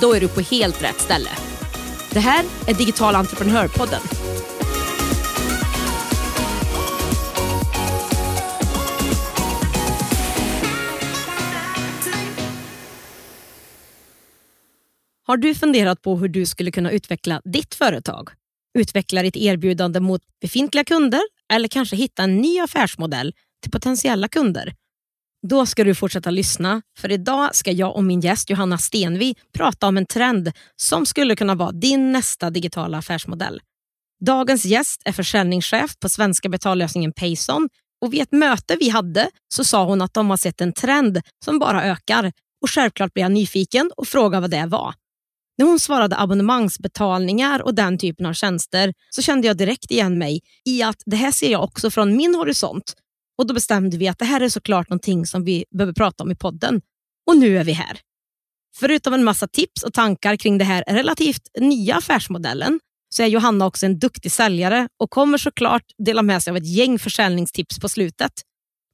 Då är du på helt rätt ställe. Det här är Digital entreprenörpodden. Har du funderat på hur du skulle kunna utveckla ditt företag? Utveckla ditt erbjudande mot befintliga kunder eller kanske hitta en ny affärsmodell till potentiella kunder? Då ska du fortsätta lyssna, för idag ska jag och min gäst Johanna Stenvi prata om en trend som skulle kunna vara din nästa digitala affärsmodell. Dagens gäst är försäljningschef på svenska betallösningen Payson och vid ett möte vi hade så sa hon att de har sett en trend som bara ökar och självklart blev jag nyfiken och frågade vad det var. När hon svarade abonnemangsbetalningar och den typen av tjänster så kände jag direkt igen mig i att det här ser jag också från min horisont. Och Då bestämde vi att det här är såklart någonting som vi behöver prata om i podden. Och nu är vi här. Förutom en massa tips och tankar kring det här relativt nya affärsmodellen så är Johanna också en duktig säljare och kommer såklart dela med sig av ett gäng försäljningstips på slutet.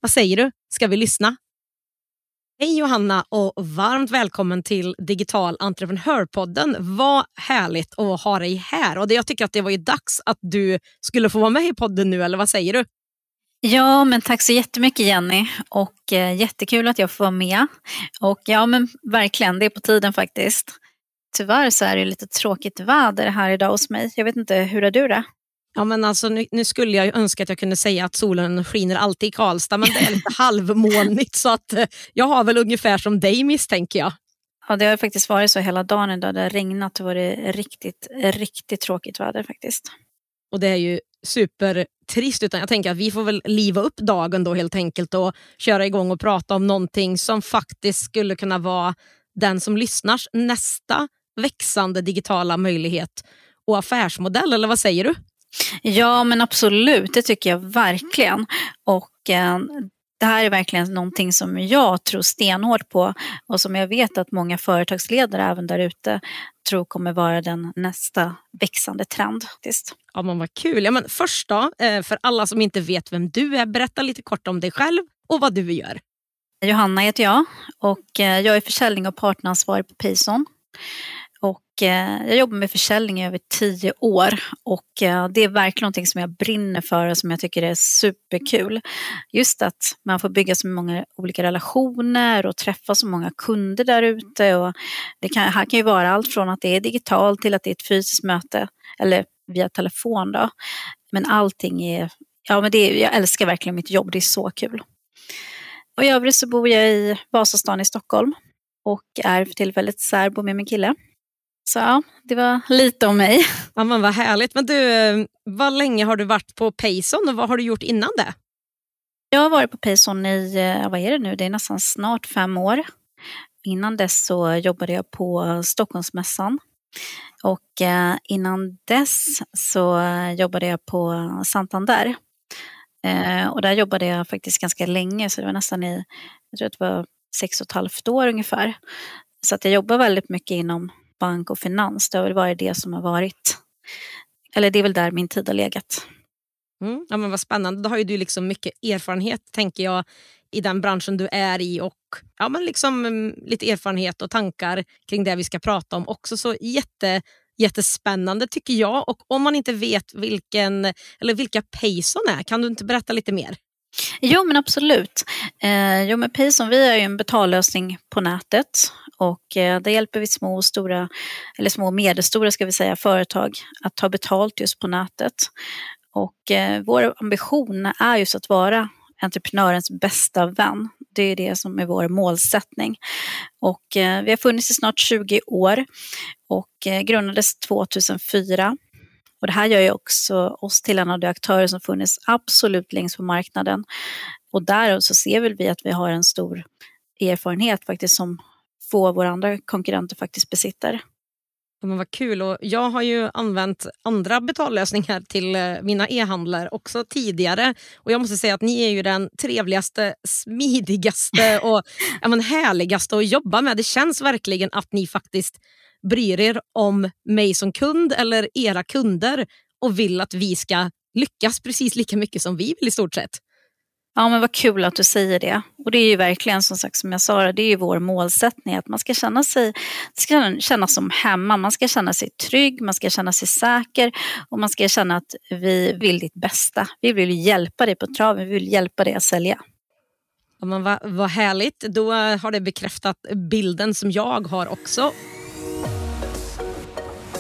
Vad säger du? Ska vi lyssna? Hej Johanna och varmt välkommen till Digital entreprenörpodden. Vad härligt att ha dig här. Och Jag tycker att det var ju dags att du skulle få vara med i podden nu, eller vad säger du? Ja, men tack så jättemycket Jenny och eh, jättekul att jag får vara med. Och ja, men verkligen, det är på tiden faktiskt. Tyvärr så är det lite tråkigt väder här idag hos mig. Jag vet inte, hur är du det? Ja, men alltså, nu, nu, skulle jag önska att jag kunde säga att solen skiner alltid i Karlstad, men det är lite halvmolnigt så att eh, jag har väl ungefär som dig misstänker jag. Ja, det har faktiskt varit så hela dagen idag. Det har regnat och varit riktigt, riktigt tråkigt väder faktiskt. Och det är ju supertrist, utan jag tänker att vi får väl liva upp dagen då helt enkelt och köra igång och prata om någonting som faktiskt skulle kunna vara den som lyssnars nästa växande digitala möjlighet och affärsmodell, eller vad säger du? Ja, men absolut, det tycker jag verkligen. Och eh, det här är verkligen någonting som jag tror stenhårt på och som jag vet att många företagsledare även där ute tror kommer vara den nästa växande trend. Ja, men vad kul. Ja, men först då, eh, för alla som inte vet vem du är, berätta lite kort om dig själv och vad du gör. Johanna heter jag och eh, jag är försäljning och partneransvarig på Payson. Och eh, jag jobbar med försäljning i över tio år och eh, det är verkligen någonting som jag brinner för och som jag tycker är superkul. Just att man får bygga så många olika relationer och träffa så många kunder där ute. Det kan, här kan ju vara allt från att det är digitalt till att det är ett fysiskt möte eller via telefon. Då. Men allting är, ja men det är, jag älskar verkligen mitt jobb, det är så kul. Och i övrigt så bor jag i Vasastan i Stockholm och är för tillfället särbo med min kille. Så ja, det var lite om mig. Ja, men vad härligt. Men du, eh, vad länge har du varit på Payson och vad har du gjort innan det? Jag har varit på Payson i, eh, vad är det nu, det är nästan snart fem år. Innan dess så jobbade jag på Stockholmsmässan. Och eh, innan dess så jobbade jag på Santander. och där jobbade jag faktiskt ganska länge, så det var nästan i, jag tror att det var sex och ett halvt år ungefär. Så att jag jobbar väldigt mycket inom bank och finans. Det har väl varit det som har varit, eller det är väl där min tid har legat. Mm, ja, men vad spännande. Då har ju du liksom mycket erfarenhet tänker jag i den branschen du är i och ja, men liksom, mm, lite erfarenhet och tankar kring det vi ska prata om också. Så jätte, jättespännande tycker jag. Och om man inte vet vilken, eller vilka Payson är, kan du inte berätta lite mer? Jo men absolut. Eh, jo men Payson vi är ju en betallösning på nätet och eh, där hjälper vi små och stora, eller små och medelstora ska vi säga, företag att ta betalt just på nätet. Och eh, vår ambition är just att vara entreprenörens bästa vän. Det är det som är vår målsättning. Och eh, vi har funnits i snart 20 år och eh, grundades 2004 och det här gör ju också oss till en av de aktörer som funnits absolut längst på marknaden. Och där så ser väl vi att vi har en stor erfarenhet faktiskt som få av våra andra konkurrenter faktiskt besitter. Men vad kul. Och jag har ju använt andra betallösningar till eh, mina e-handlar också tidigare. Och Jag måste säga att ni är ju den trevligaste, smidigaste och ja, men, härligaste att jobba med. Det känns verkligen att ni faktiskt bryr er om mig som kund eller era kunder och vill att vi ska lyckas precis lika mycket som vi vill i stort sett. Ja, men vad kul att du säger det. Och det är ju verkligen som sagt som jag sa, det är ju vår målsättning att man ska känna sig ska känna som hemma, man ska känna sig trygg, man ska känna sig säker och man ska känna att vi vill ditt bästa. Vi vill hjälpa dig på traven, vi vill hjälpa dig att sälja. Ja, men vad, vad härligt, då har det bekräftat bilden som jag har också.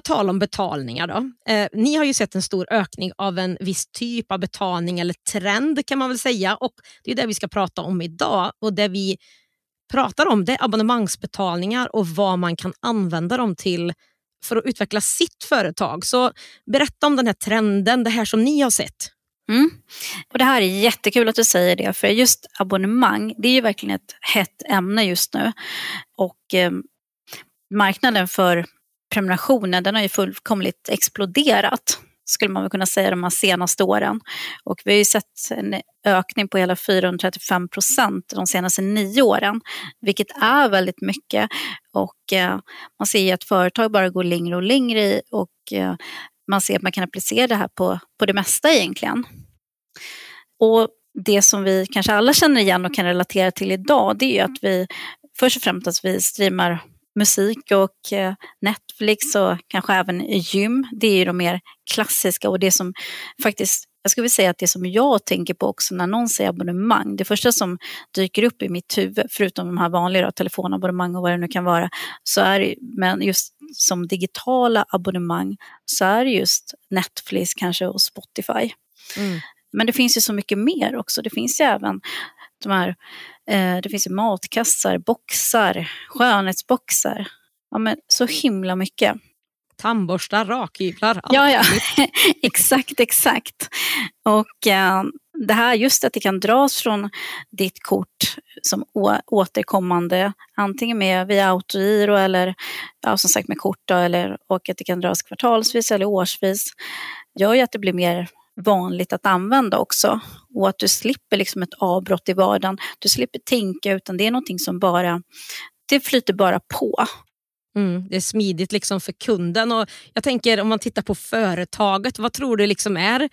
På tal om betalningar då. Eh, ni har ju sett en stor ökning av en viss typ av betalning eller trend kan man väl säga. Och Det är det vi ska prata om idag. Och Det vi pratar om det är abonnemangsbetalningar och vad man kan använda dem till för att utveckla sitt företag. Så berätta om den här trenden, det här som ni har sett. Mm. Och Det här är jättekul att du säger det, för just abonnemang, det är ju verkligen ett hett ämne just nu. Och eh, marknaden för prenumerationen den har ju fullkomligt exploderat skulle man väl kunna säga de här senaste åren. Och vi har ju sett en ökning på hela 435 procent de senaste nio åren, vilket är väldigt mycket. Och eh, man ser ju att företag bara går längre och längre i och eh, man ser att man kan applicera det här på, på det mesta egentligen. Och det som vi kanske alla känner igen och kan relatera till idag, det är ju att vi först och främst att vi streamar musik och eh, Netflix och kanske även gym. Det är ju de mer klassiska och det som faktiskt jag skulle säga att det som jag tänker på också när någon säger abonnemang, det första som dyker upp i mitt huvud, förutom de här vanliga då, telefonabonnemang och vad det nu kan vara, så är det, men just som digitala abonnemang så är det just Netflix kanske och Spotify. Mm. Men det finns ju så mycket mer också. Det finns ju även de här, det finns ju matkassar, boxar, skönhetsboxar. Ja, men så himla mycket. Tandborstar, rakhyvlar. Ja, ja. exakt, exakt. Och eh, det här just att det kan dras från ditt kort som återkommande, antingen med via autogiro eller ja, som sagt med kort då, eller, och att det kan dras kvartalsvis eller årsvis, gör ju att det blir mer vanligt att använda också. Och att du slipper liksom ett avbrott i vardagen. Du slipper tänka utan det är någonting som bara, det flyter bara på. Mm, det är smidigt liksom för kunden. Och jag tänker om man tittar på företaget, vad tror du liksom är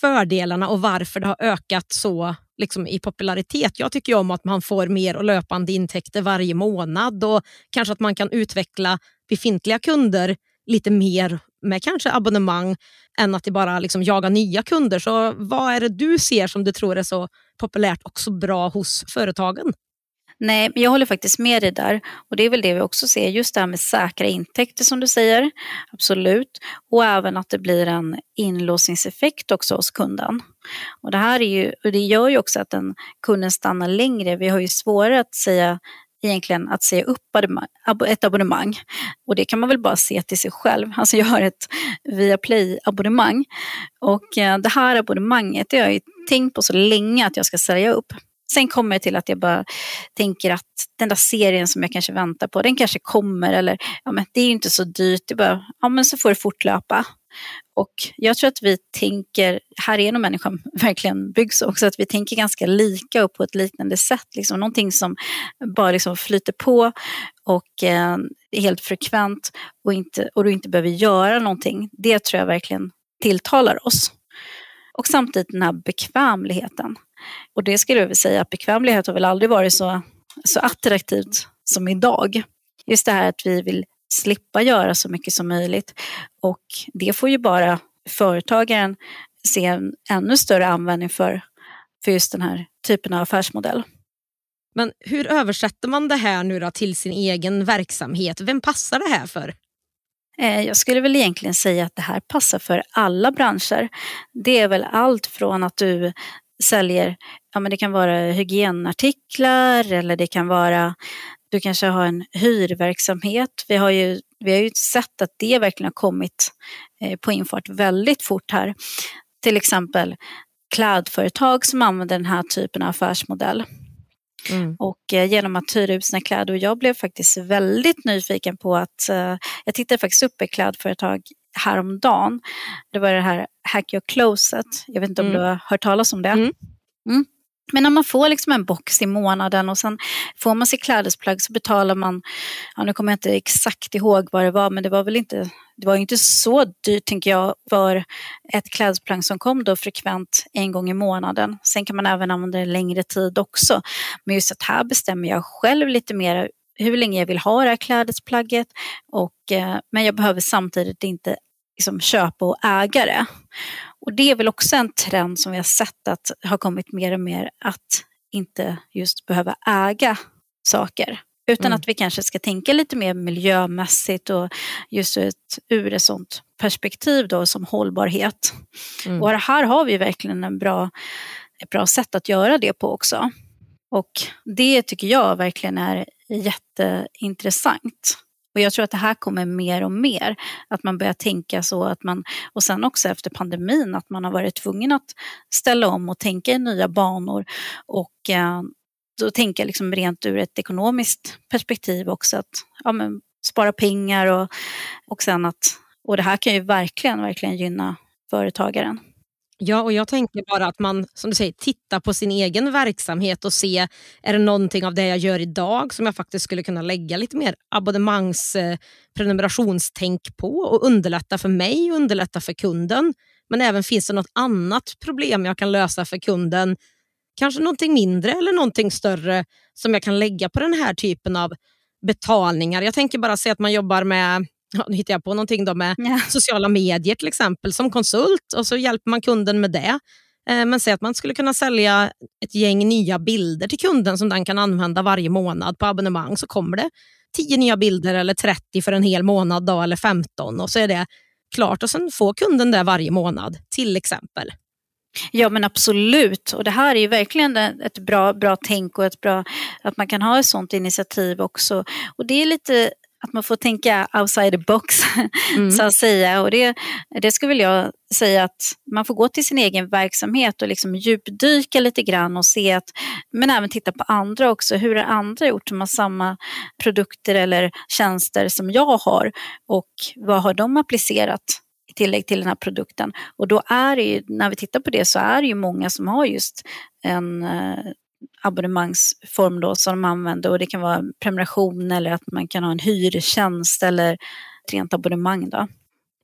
fördelarna och varför det har ökat så liksom i popularitet? Jag tycker om att man får mer och löpande intäkter varje månad och kanske att man kan utveckla befintliga kunder lite mer med kanske abonnemang än att det bara liksom jaga nya kunder. Så vad är det du ser som du tror är så populärt och så bra hos företagen? Nej, jag håller faktiskt med dig där. Och det är väl det vi också ser, just det här med säkra intäkter som du säger. Absolut. Och även att det blir en inlåsningseffekt också hos kunden. Och det här är ju, och det gör ju också att den kunden stannar längre. Vi har ju svårare att säga egentligen att säga upp ett abonnemang. Och det kan man väl bara se till sig själv. Alltså jag har ett Viaplay-abonnemang och eh, det här abonnemanget det har jag ju tänkt på så länge att jag ska säga upp. Sen kommer det till att jag bara tänker att den där serien som jag kanske väntar på, den kanske kommer eller ja, men det är ju inte så dyrt, det bara, ja men så får det fortlöpa. Och jag tror att vi tänker, här är nog människan verkligen byggs också, att vi tänker ganska lika och på ett liknande sätt. Liksom, någonting som bara liksom flyter på och eh, är helt frekvent och, inte, och du inte behöver göra någonting. Det tror jag verkligen tilltalar oss. Och samtidigt den här bekvämligheten. Och det skulle jag vilja säga att bekvämlighet har väl aldrig varit så, så attraktivt som idag. Just det här att vi vill slippa göra så mycket som möjligt. Och det får ju bara företagaren se en ännu större användning för, för just den här typen av affärsmodell. Men hur översätter man det här nu till sin egen verksamhet? Vem passar det här för? Eh, jag skulle väl egentligen säga att det här passar för alla branscher. Det är väl allt från att du säljer, ja men det kan vara hygienartiklar eller det kan vara, du kanske har en hyrverksamhet. Vi har ju, vi har ju sett att det verkligen har kommit eh, på infart väldigt fort här. Till exempel klädföretag som använder den här typen av affärsmodell. Mm. Och eh, genom att hyra ut sina kläder. Och jag blev faktiskt väldigt nyfiken på att, eh, jag tittade faktiskt upp ett klädföretag häromdagen. Det var det här Hack Your Closet. Jag vet inte om mm. du har hört talas om det? Mm. Men när man får liksom en box i månaden och sen får man sitt klädesplagg så betalar man, ja, nu kommer jag inte exakt ihåg vad det var, men det var väl inte, det var inte så dyrt tänker jag för ett klädesplagg som kom då frekvent en gång i månaden. Sen kan man även använda det längre tid också. Men just att här bestämmer jag själv lite mer hur länge jag vill ha det här klädesplagget. Och, eh, men jag behöver samtidigt inte liksom, köpa och äga det. Och det är väl också en trend som vi har sett att har kommit mer och mer att inte just behöva äga saker. Utan mm. att vi kanske ska tänka lite mer miljömässigt och just ett, ur ett sånt perspektiv då som hållbarhet. Mm. Och här har vi verkligen en bra, ett bra sätt att göra det på också. Och det tycker jag verkligen är jätteintressant. Och jag tror att det här kommer mer och mer, att man börjar tänka så att man, och sen också efter pandemin, att man har varit tvungen att ställa om och tänka i nya banor och eh, då tänka liksom rent ur ett ekonomiskt perspektiv också, att ja, men, spara pengar och, och sen att, och det här kan ju verkligen, verkligen gynna företagaren. Ja, och jag tänker bara att man som du säger, tittar på sin egen verksamhet och se, är det någonting av det jag gör idag som jag faktiskt skulle kunna lägga lite mer abonnemangs eh, prenumerationstänk på och underlätta för mig och underlätta för kunden. Men även finns det något annat problem jag kan lösa för kunden, kanske någonting mindre eller någonting större som jag kan lägga på den här typen av betalningar. Jag tänker bara se att man jobbar med ja, nu hittar jag på någonting då med ja. sociala medier till exempel som konsult och så hjälper man kunden med det. Eh, men säg att man skulle kunna sälja ett gäng nya bilder till kunden som den kan använda varje månad på abonnemang så kommer det 10 nya bilder eller 30 för en hel månad då, eller 15 och så är det klart och sen får kunden det varje månad till exempel. Ja men absolut och det här är ju verkligen ett bra, bra tänk och ett bra, att man kan ha ett sånt initiativ också. Och det är lite att man får tänka outside the box, mm. så att säga. Och det, det skulle jag säga att man får gå till sin egen verksamhet och liksom djupdyka lite grann och se att, men även titta på andra också. Hur har andra gjort som har samma produkter eller tjänster som jag har och vad har de applicerat i tillägg till den här produkten? Och då är det ju, när vi tittar på det så är det ju många som har just en eh, abonnemangsform då som de använder och det kan vara prenumeration eller att man kan ha en hyrtjänst eller ett rent abonnemang. Då.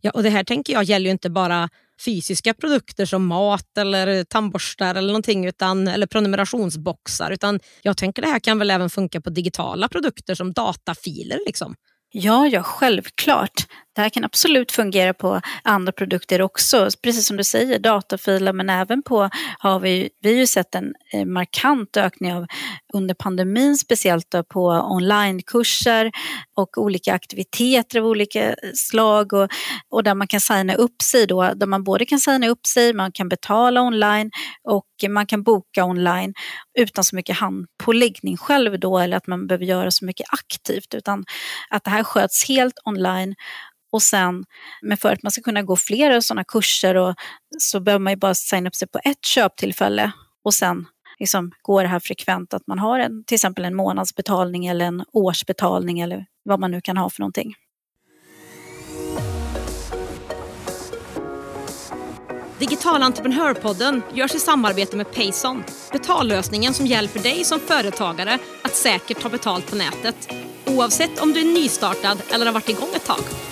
Ja, och det här tänker jag gäller ju inte bara fysiska produkter som mat eller tandborstar eller någonting utan, eller prenumerationsboxar utan jag tänker det här kan väl även funka på digitala produkter som datafiler. Liksom. Ja, ja, självklart. Det här kan absolut fungera på andra produkter också. Precis som du säger, datafiler men även på har vi, vi har ju sett en eh, markant ökning av under pandemin speciellt då, på onlinekurser och olika aktiviteter av olika slag och, och där man kan signa upp sig då, där man både kan signa upp sig, man kan betala online och man kan boka online utan så mycket handpåläggning själv då eller att man behöver göra så mycket aktivt utan att det här sköts helt online och sen, men för att man ska kunna gå flera sådana kurser och, så behöver man ju bara signa upp sig på ett köptillfälle och sen liksom går det här frekvent att man har en, till exempel en månadsbetalning eller en årsbetalning eller vad man nu kan ha för någonting. Digital entreprenörpodden görs i samarbete med Payson. Betallösningen som hjälper dig som företagare att säkert ta betalt på nätet. Oavsett om du är nystartad eller har varit igång ett tag.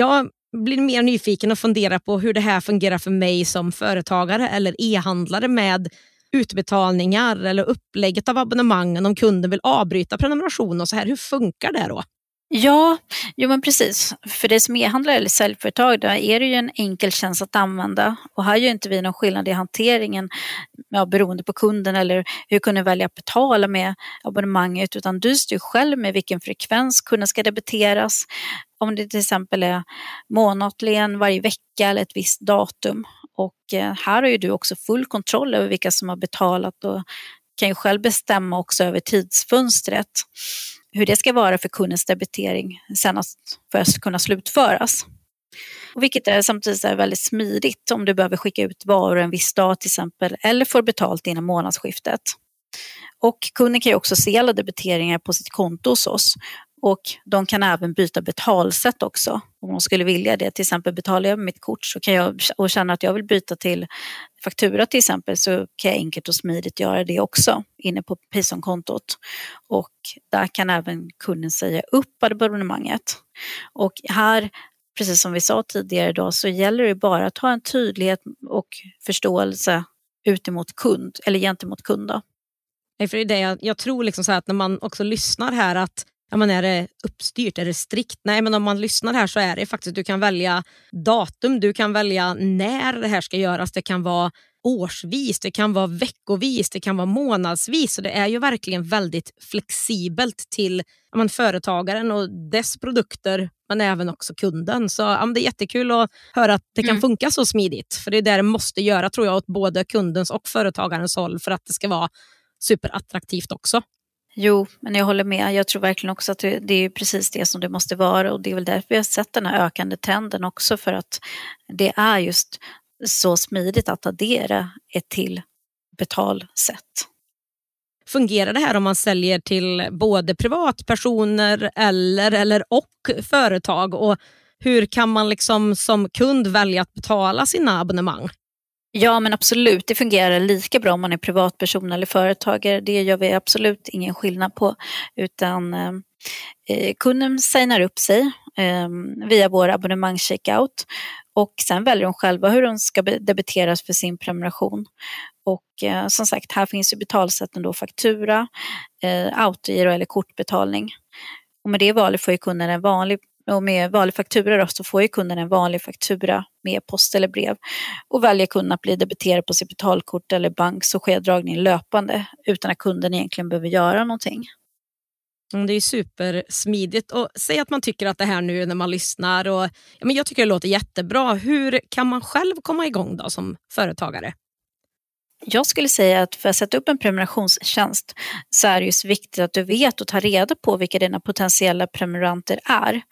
Jag blir mer nyfiken och funderar på hur det här fungerar för mig som företagare eller e-handlare med utbetalningar eller upplägget av abonnemangen om kunden vill avbryta prenumeration och så här. Hur funkar det då? Ja, jo men precis. För det som e-handlare eller säljföretag, då är det ju en enkel tjänst att använda. Och här gör inte vi någon skillnad i hanteringen ja, beroende på kunden eller hur kunden väljer att betala med abonnemanget. Utan du styr själv med vilken frekvens kunden ska debiteras. Om det till exempel är månatligen, varje vecka eller ett visst datum. Och eh, här har ju du också full kontroll över vilka som har betalat och kan ju själv bestämma också över tidsfönstret hur det ska vara för kundens debitering senast för att kunna slutföras. Och vilket är samtidigt är väldigt smidigt om du behöver skicka ut varor en viss dag till exempel eller får betalt innan månadsskiftet. Och kunden kan ju också se alla debiteringar på sitt konto hos oss och de kan även byta betalsätt också om de skulle vilja det. Till exempel betalar jag med mitt kort så kan jag och känner att jag vill byta till faktura till exempel så kan jag enkelt och smidigt göra det också inne på Payson-kontot. Och där kan även kunden säga upp abonnemanget. Och här, precis som vi sa tidigare idag, så gäller det bara att ha en tydlighet och förståelse utemot kund eller gentemot kund. Då. Nej, för det är det jag, jag tror liksom så att när man också lyssnar här att ja, men är det uppstyrt, är det strikt? Nej, men om man lyssnar här så är det faktiskt, du kan välja datum, du kan välja när det här ska göras. Det kan vara årsvis, det kan vara veckovis, det kan vara månadsvis. Så det är ju verkligen väldigt flexibelt till ja, men, företagaren och dess produkter, men även också kunden. Så ja, det är jättekul att höra att det kan mm. funka så smidigt. För det är det det måste göra tror jag åt både kundens och företagarens håll för att det ska vara superattraktivt också. Jo, men jag håller med. Jag tror verkligen också att det är precis det som det måste vara och det är väl därför vi har sett den här ökande trenden också för att det är just så smidigt att addera ett till betalsätt. Fungerar det här om man säljer till både privatpersoner eller, eller och företag? Och hur kan man liksom som kund välja att betala sina abonnemang? Ja men absolut, det fungerar lika bra om man är privatperson eller företagare. Det gör vi absolut ingen skillnad på. Utan eh, eh kunden signar upp sig eh, via vår abonnemangscheckout och sen väljer de själva hur de ska debiteras för sin prenumeration. Och eh, som sagt, här finns ju betalsätten då faktura, eh, autogiro eller kortbetalning. Och med det valet får ju kunden en vanlig och med vanlig faktura då, så får ju kunden en vanlig faktura med post eller brev. Och väljer kunden att bli debiterad på sitt betalkort eller bank så sker dragningen löpande utan att kunden egentligen behöver göra någonting. Mm, det är supersmidigt. Och säg att man tycker att det här nu när man lyssnar, och, ja, men jag tycker det låter jättebra. Hur kan man själv komma igång då som företagare? Jag skulle säga att för att sätta upp en prenumerationstjänst så är det just viktigt att du vet och tar reda på vilka dina potentiella prenumeranter är.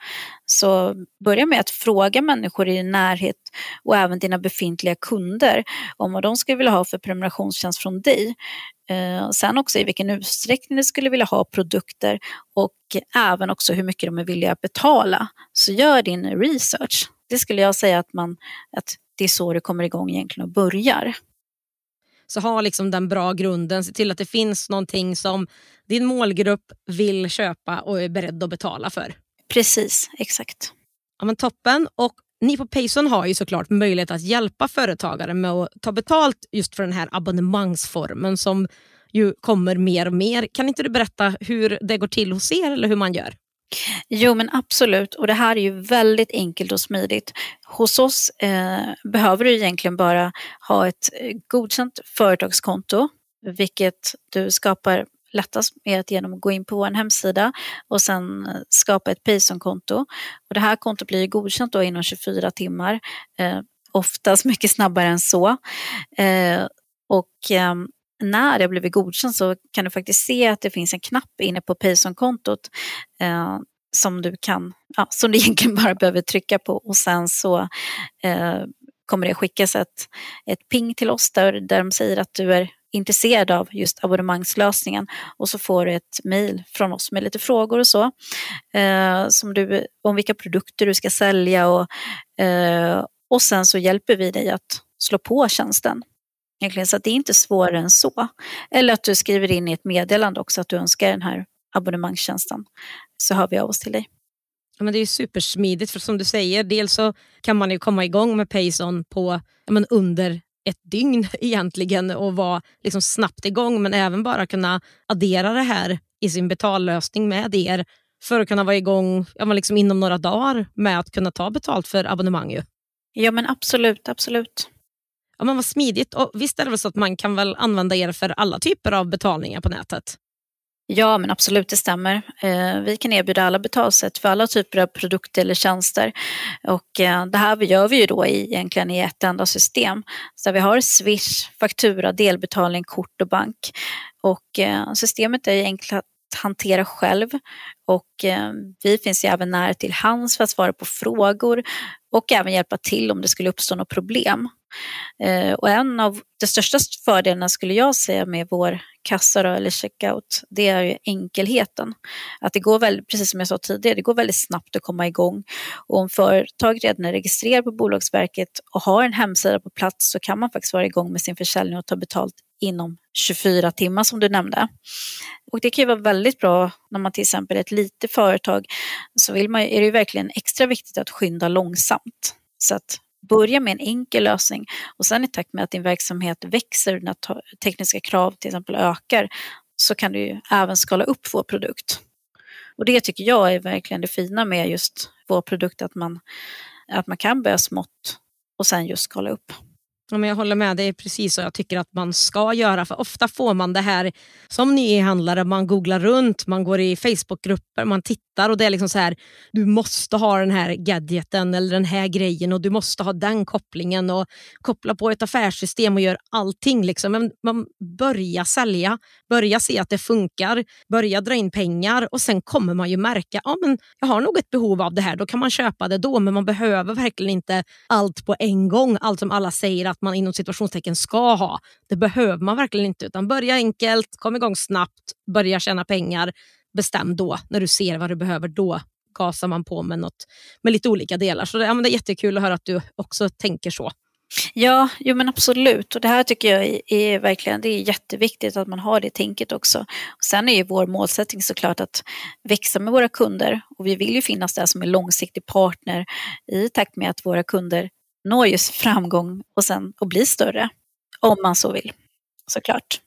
Så börja med att fråga människor i din närhet och även dina befintliga kunder om vad de skulle vilja ha för prenumerationstjänst från dig. Eh, sen också i vilken utsträckning de skulle vilja ha produkter och även också hur mycket de är villiga att betala. Så gör din research. Det skulle jag säga att, man, att det är så du kommer igång egentligen och börjar. Så ha liksom den bra grunden. Se till att det finns någonting som din målgrupp vill köpa och är beredd att betala för. Precis, exakt. Ja, men toppen. Och ni på Payson har ju såklart möjlighet att hjälpa företagare med att ta betalt just för den här abonnemangsformen som ju kommer mer och mer. Kan inte du berätta hur det går till hos er eller hur man gör? Jo men absolut och det här är ju väldigt enkelt och smidigt. Hos oss eh, behöver du egentligen bara ha ett eh, godkänt företagskonto vilket du skapar lättast med att genom att gå in på vår hemsida och sen eh, skapa ett Payson-konto. Och det här kontot blir godkänt då inom 24 timmar, eh, oftast mycket snabbare än så. Eh, och eh, när det blivit godkänt så kan du faktiskt se att det finns en knapp inne på Payson-kontot eh, som du kan, ja, som du egentligen bara behöver trycka på och sen så eh, kommer det skickas ett, ett ping till oss där, där de säger att du är intresserad av just abonnemangslösningen och så får du ett mejl från oss med lite frågor och så. Eh, som du, om vilka produkter du ska sälja och, eh, och sen så hjälper vi dig att slå på tjänsten. Egentligen, så det är inte svårare än så. Eller att du skriver in i ett meddelande också att du önskar den här abonnemangstjänsten. Så hör vi av oss till dig. Ja, men det är supersmidigt för som du säger, dels så kan man ju komma igång med Payson på men under ett dygn egentligen och vara liksom snabbt igång men även bara kunna addera det här i sin betallösning med er för att kunna vara igång ja, liksom inom några dagar med att kunna ta betalt för abonnemang. Ju. Ja men absolut, absolut. Ja, men vad smidigt. Och visst är det väl så att man kan väl använda er för alla typer av betalningar på nätet? Ja, men absolut, det stämmer. Eh, vi kan erbjuda alla betalsätt för alla typer av produkter eller tjänster. Och eh, det här gör vi ju då egentligen i ett enda system. Så vi har Swish, faktura, delbetalning, kort och bank. Och eh, systemet är enkelt hantera själv och eh, vi finns ju även nära till hands för att svara på frågor och även hjälpa till om det skulle uppstå något problem. Eh, och en av de största fördelarna skulle jag säga med vår kassa då, eller checkout, det är ju enkelheten. Att det går väldigt, precis som jag sa tidigare, det går väldigt snabbt att komma igång. Och om företag redan är registrerat på Bolagsverket och har en hemsida på plats så kan man faktiskt vara igång med sin försäljning och ta betalt inom 24 timmar som du nämnde. Och det kan ju vara väldigt bra när man till exempel är ett litet företag så vill man, är det ju verkligen extra viktigt att skynda långsamt. Så att börja med en enkel lösning och sen i takt med att din verksamhet växer, dina tekniska krav till exempel ökar, så kan du ju även skala upp vår produkt. Och det tycker jag är verkligen det fina med just vår produkt, att man, att man kan börja smått och sen just skala upp. Ja, men jag håller med, det är precis så jag tycker att man ska göra. För Ofta får man det här som ny e-handlare, man googlar runt, man går i Facebookgrupper, man tittar och det är liksom så här, du måste ha den här gadgeten eller den här grejen och du måste ha den kopplingen och koppla på ett affärssystem och gör allting. Liksom. Men man börjar sälja, börja se att det funkar, börja dra in pengar och sen kommer man ju märka, ja men jag har nog ett behov av det här, då kan man köpa det då, men man behöver verkligen inte allt på en gång, allt som alla säger att man inom situationstecken ska ha. Det behöver man verkligen inte, utan börja enkelt, kom igång snabbt, börja tjäna pengar. Bestäm då, när du ser vad du behöver, då gasar man på med, något, med lite olika delar. Så det, ja, det är jättekul att höra att du också tänker så. Ja, jo men absolut. Och det här tycker jag är, är, verkligen det är jätteviktigt att man har det tänket också. Och sen är ju vår målsättning såklart att växa med våra kunder och vi vill ju finnas där som en långsiktig partner i takt med att våra kunder når just framgång och sen och blir större. Om man så vill, såklart.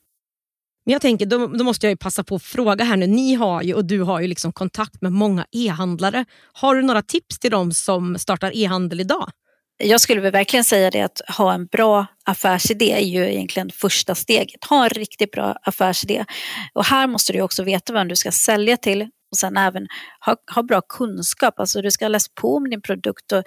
Men jag tänker, då, då, måste jag passa på att fråga här nu. Ni har ju, och du har ju liksom kontakt med många e-handlare. Har du några tips till dem som startar e-handel idag? Jag skulle väl verkligen säga det att ha en bra affärsidé är ju egentligen första steget. Ha en riktigt bra affärsidé. Och här måste du också veta vem du ska sälja till och sen även ha, ha bra kunskap. Alltså du ska läsa på om din produkt och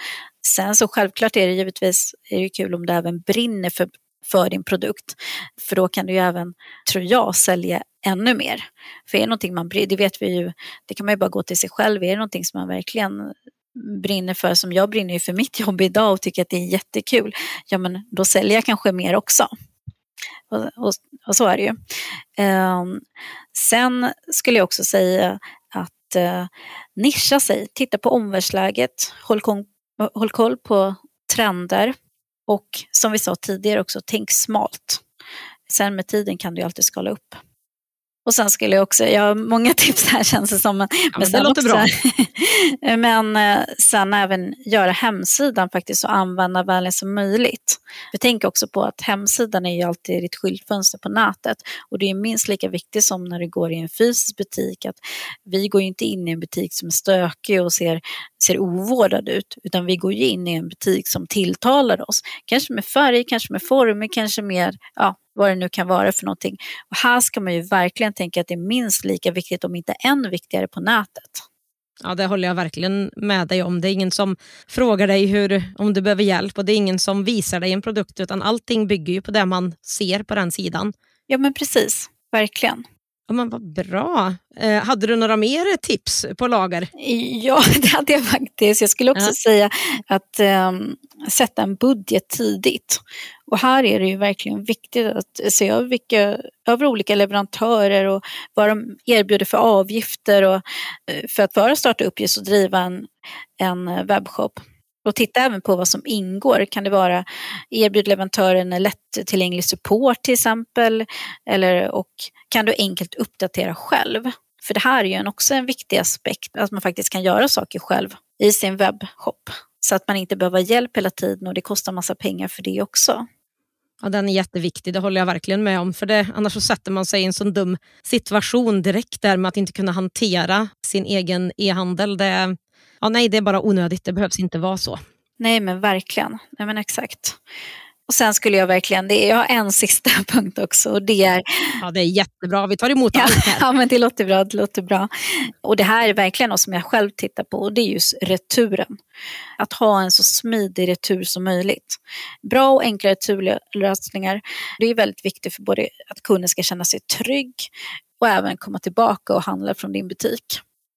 sen så självklart är det givetvis är det kul om du även brinner för, för din produkt. För då kan du ju även, tror jag, sälja ännu mer. För är det någonting man det vet vi ju, det kan man ju bara gå till sig själv, är det någonting som man verkligen brinner för, som jag brinner ju för mitt jobb idag och tycker att det är jättekul, ja men då säljer jag kanske mer också. Och, och, och så är det ju. Um, sen skulle jag också säga att uh, nischa sig, titta på omvärldsläget, håll, håll koll på trender och som vi sa tidigare också, tänk smalt. Sen med tiden kan du alltid skala upp. Och sen skulle jag också, jag har många tips här känns det som. Men, ja, men det låter också, bra. men eh, sen även göra hemsidan faktiskt så användarvänlig som möjligt. Vi tänker också på att hemsidan är ju alltid ditt skyltfönster på nätet och det är minst lika viktigt som när du går i en fysisk butik att vi går ju inte in i en butik som är stökig och ser, ser ovårdad ut utan vi går ju in i en butik som tilltalar oss. Kanske med färg, kanske med former, kanske med ja, vad det nu kan vara för någonting. Och här ska man ju verkligen tänka att det är minst lika viktigt, om inte än viktigare, på nätet. Ja, det håller jag verkligen med dig om. Det är ingen som frågar dig hur, om du behöver hjälp och det är ingen som visar dig en produkt utan allting bygger ju på det man ser på den sidan. Ja men precis, verkligen. Ja, men vad bra. Eh, hade du några mer tips på lager? Ja, det hade jag faktiskt. Jag skulle också ja. säga att um, sätta en budget tidigt. Och här är det ju verkligen viktigt att se över, vilka, över olika leverantörer och vad de erbjuder för avgifter och, uh, för att vara starta upp just och driva en, en webbshop. Och titta även på vad som ingår. Kan det vara erbjud leverantören lättillgänglig support till exempel? Eller, och kan du enkelt uppdatera själv? För det här är ju också en viktig aspekt, att man faktiskt kan göra saker själv i sin webbshop. Så att man inte behöver hjälp hela tiden och det kostar massa pengar för det också. Ja, den är jätteviktig, det håller jag verkligen med om. För det, Annars så sätter man sig i en sån dum situation direkt där med att inte kunna hantera sin egen e-handel. Det, ja, nej, det är bara onödigt, det behövs inte vara så. Nej men verkligen, nej men exakt. Och sen skulle jag verkligen, det är, jag har en sista punkt också och det är... Ja det är jättebra, vi tar emot ja, allt här. Ja men det låter bra, det låter bra. Och det här är verkligen något som jag själv tittar på och det är just returen. Att ha en så smidig retur som möjligt. Bra och enkla returlösningar, det är väldigt viktigt för både att kunden ska känna sig trygg och även komma tillbaka och handla från din butik.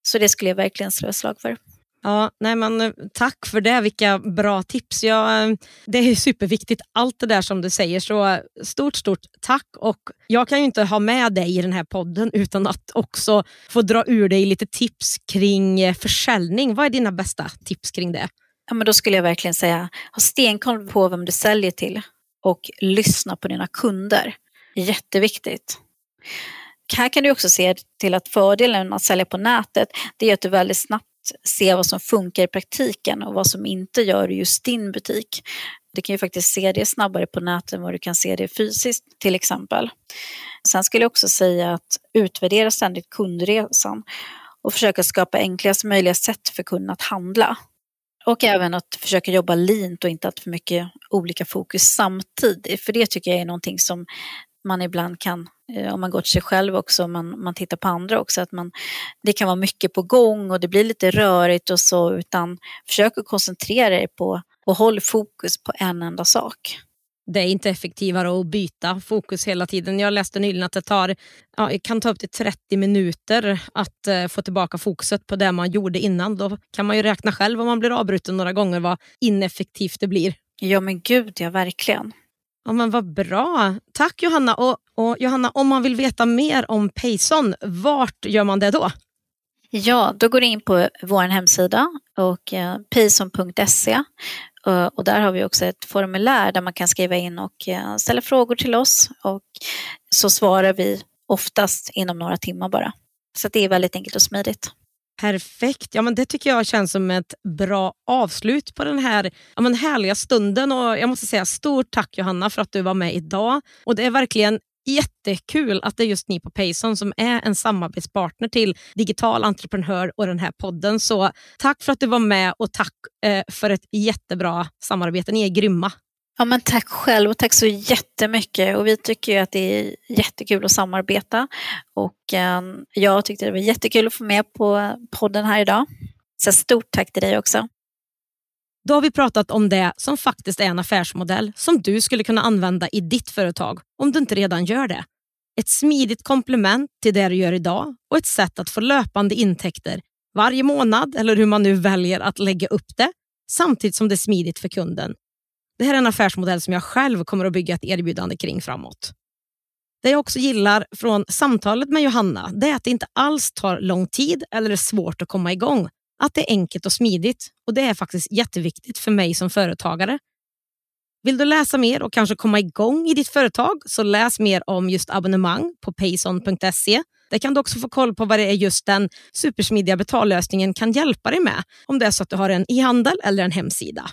Så det skulle jag verkligen slå ett slag för. Ja, nej men, eh, tack för det, vilka bra tips. Ja, eh, det är superviktigt allt det där som du säger. Så eh, stort, stort tack. Och jag kan ju inte ha med dig i den här podden utan att också få dra ur dig lite tips kring försäljning. Vad är dina bästa tips kring det? Ja, men då skulle jag verkligen säga, ha stenkoll på vem du säljer till och lyssna på dina kunder. Jätteviktigt. Här kan du också se till att fördelen med att sälja på nätet det är att du väldigt snabbt se vad som funkar i praktiken och vad som inte gör i just din butik. Du kan ju faktiskt se det snabbare på nätet än vad du kan se det fysiskt till exempel. Sen skulle jag också säga att utvärdera ständigt kundresan och försöka skapa enklast möjliga sätt för kunden att handla. Och även att försöka jobba lint och inte ha för mycket olika fokus samtidigt. För det tycker jag är någonting som man ibland kan, om man går till sig själv också, man, man tittar på andra också, att man, det kan vara mycket på gång och det blir lite rörigt och så, utan försök att koncentrera dig på och håll fokus på en enda sak. Det är inte effektivare att byta fokus hela tiden. Jag läste nyligen att det tar, ja, kan ta upp till 30 minuter att uh, få tillbaka fokuset på det man gjorde innan. Då kan man ju räkna själv om man blir avbruten några gånger vad ineffektivt det blir. Ja men gud ja, verkligen. Ja, men vad bra. Tack Johanna. Och, och, Johanna, om man vill veta mer om Payson, vart gör man det då? Ja, då går du in på vår hemsida och eh, payson.se och, och där har vi också ett formulär där man kan skriva in och eh, ställa frågor till oss och så svarar vi oftast inom några timmar bara. Så det är väldigt enkelt och smidigt. Perfekt. Ja, men det tycker jag känns som ett bra avslut på den här ja, men härliga stunden. Och jag måste säga stort tack Johanna för att du var med idag. Och Det är verkligen jättekul att det är just ni på Payson som är en samarbetspartner till Digital entreprenör och den här podden. Så tack för att du var med och tack eh, för ett jättebra samarbete. Ni är grymma. Ja, men tack själv och tack så jättemycket. Och vi tycker ju att det är jättekul att samarbeta. Och eh, jag tyckte det var jättekul att få med på podden här idag. Så stort tack till dig också. Då har vi pratat om det som faktiskt är en affärsmodell som du skulle kunna använda i ditt företag om du inte redan gör det. Ett smidigt komplement till det du gör idag och ett sätt att få löpande intäkter varje månad eller hur man nu väljer att lägga upp det samtidigt som det är smidigt för kunden det här är en affärsmodell som jag själv kommer att bygga ett erbjudande kring framåt. Det jag också gillar från samtalet med Johanna det är att det inte alls tar lång tid eller är svårt att komma igång. Att det är enkelt och smidigt och det är faktiskt jätteviktigt för mig som företagare. Vill du läsa mer och kanske komma igång i ditt företag så läs mer om just abonnemang på payson.se. Där kan du också få koll på vad det är just den supersmidiga betallösningen kan hjälpa dig med om det är så att du har en e-handel eller en hemsida.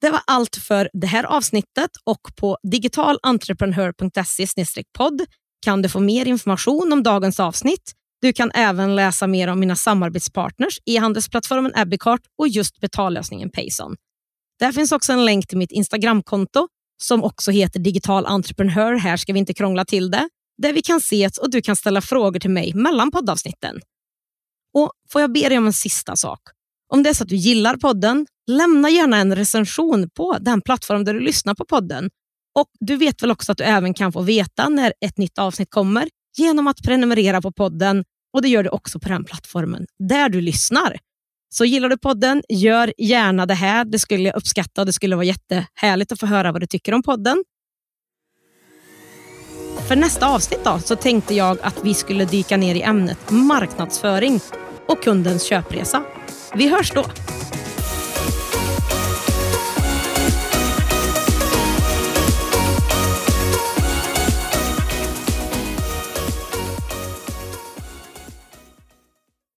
Det var allt för det här avsnittet och på digitalentreprenör.se podd kan du få mer information om dagens avsnitt. Du kan även läsa mer om mina samarbetspartners, e-handelsplattformen Abbeycart och just betallösningen Payson. Där finns också en länk till mitt Instagramkonto som också heter Digital Entreprenör. Här ska vi inte krångla till det. Där vi kan ses och du kan ställa frågor till mig mellan poddavsnitten. Och Får jag be dig om en sista sak? Om det är så att du gillar podden, lämna gärna en recension på den plattform där du lyssnar på podden. Och Du vet väl också att du även kan få veta när ett nytt avsnitt kommer genom att prenumerera på podden och det gör du också på den plattformen där du lyssnar. Så gillar du podden, gör gärna det här. Det skulle jag uppskatta och det skulle vara jättehärligt att få höra vad du tycker om podden. För nästa avsnitt då, så tänkte jag att vi skulle dyka ner i ämnet marknadsföring och kundens köpresa. Vi hörs då!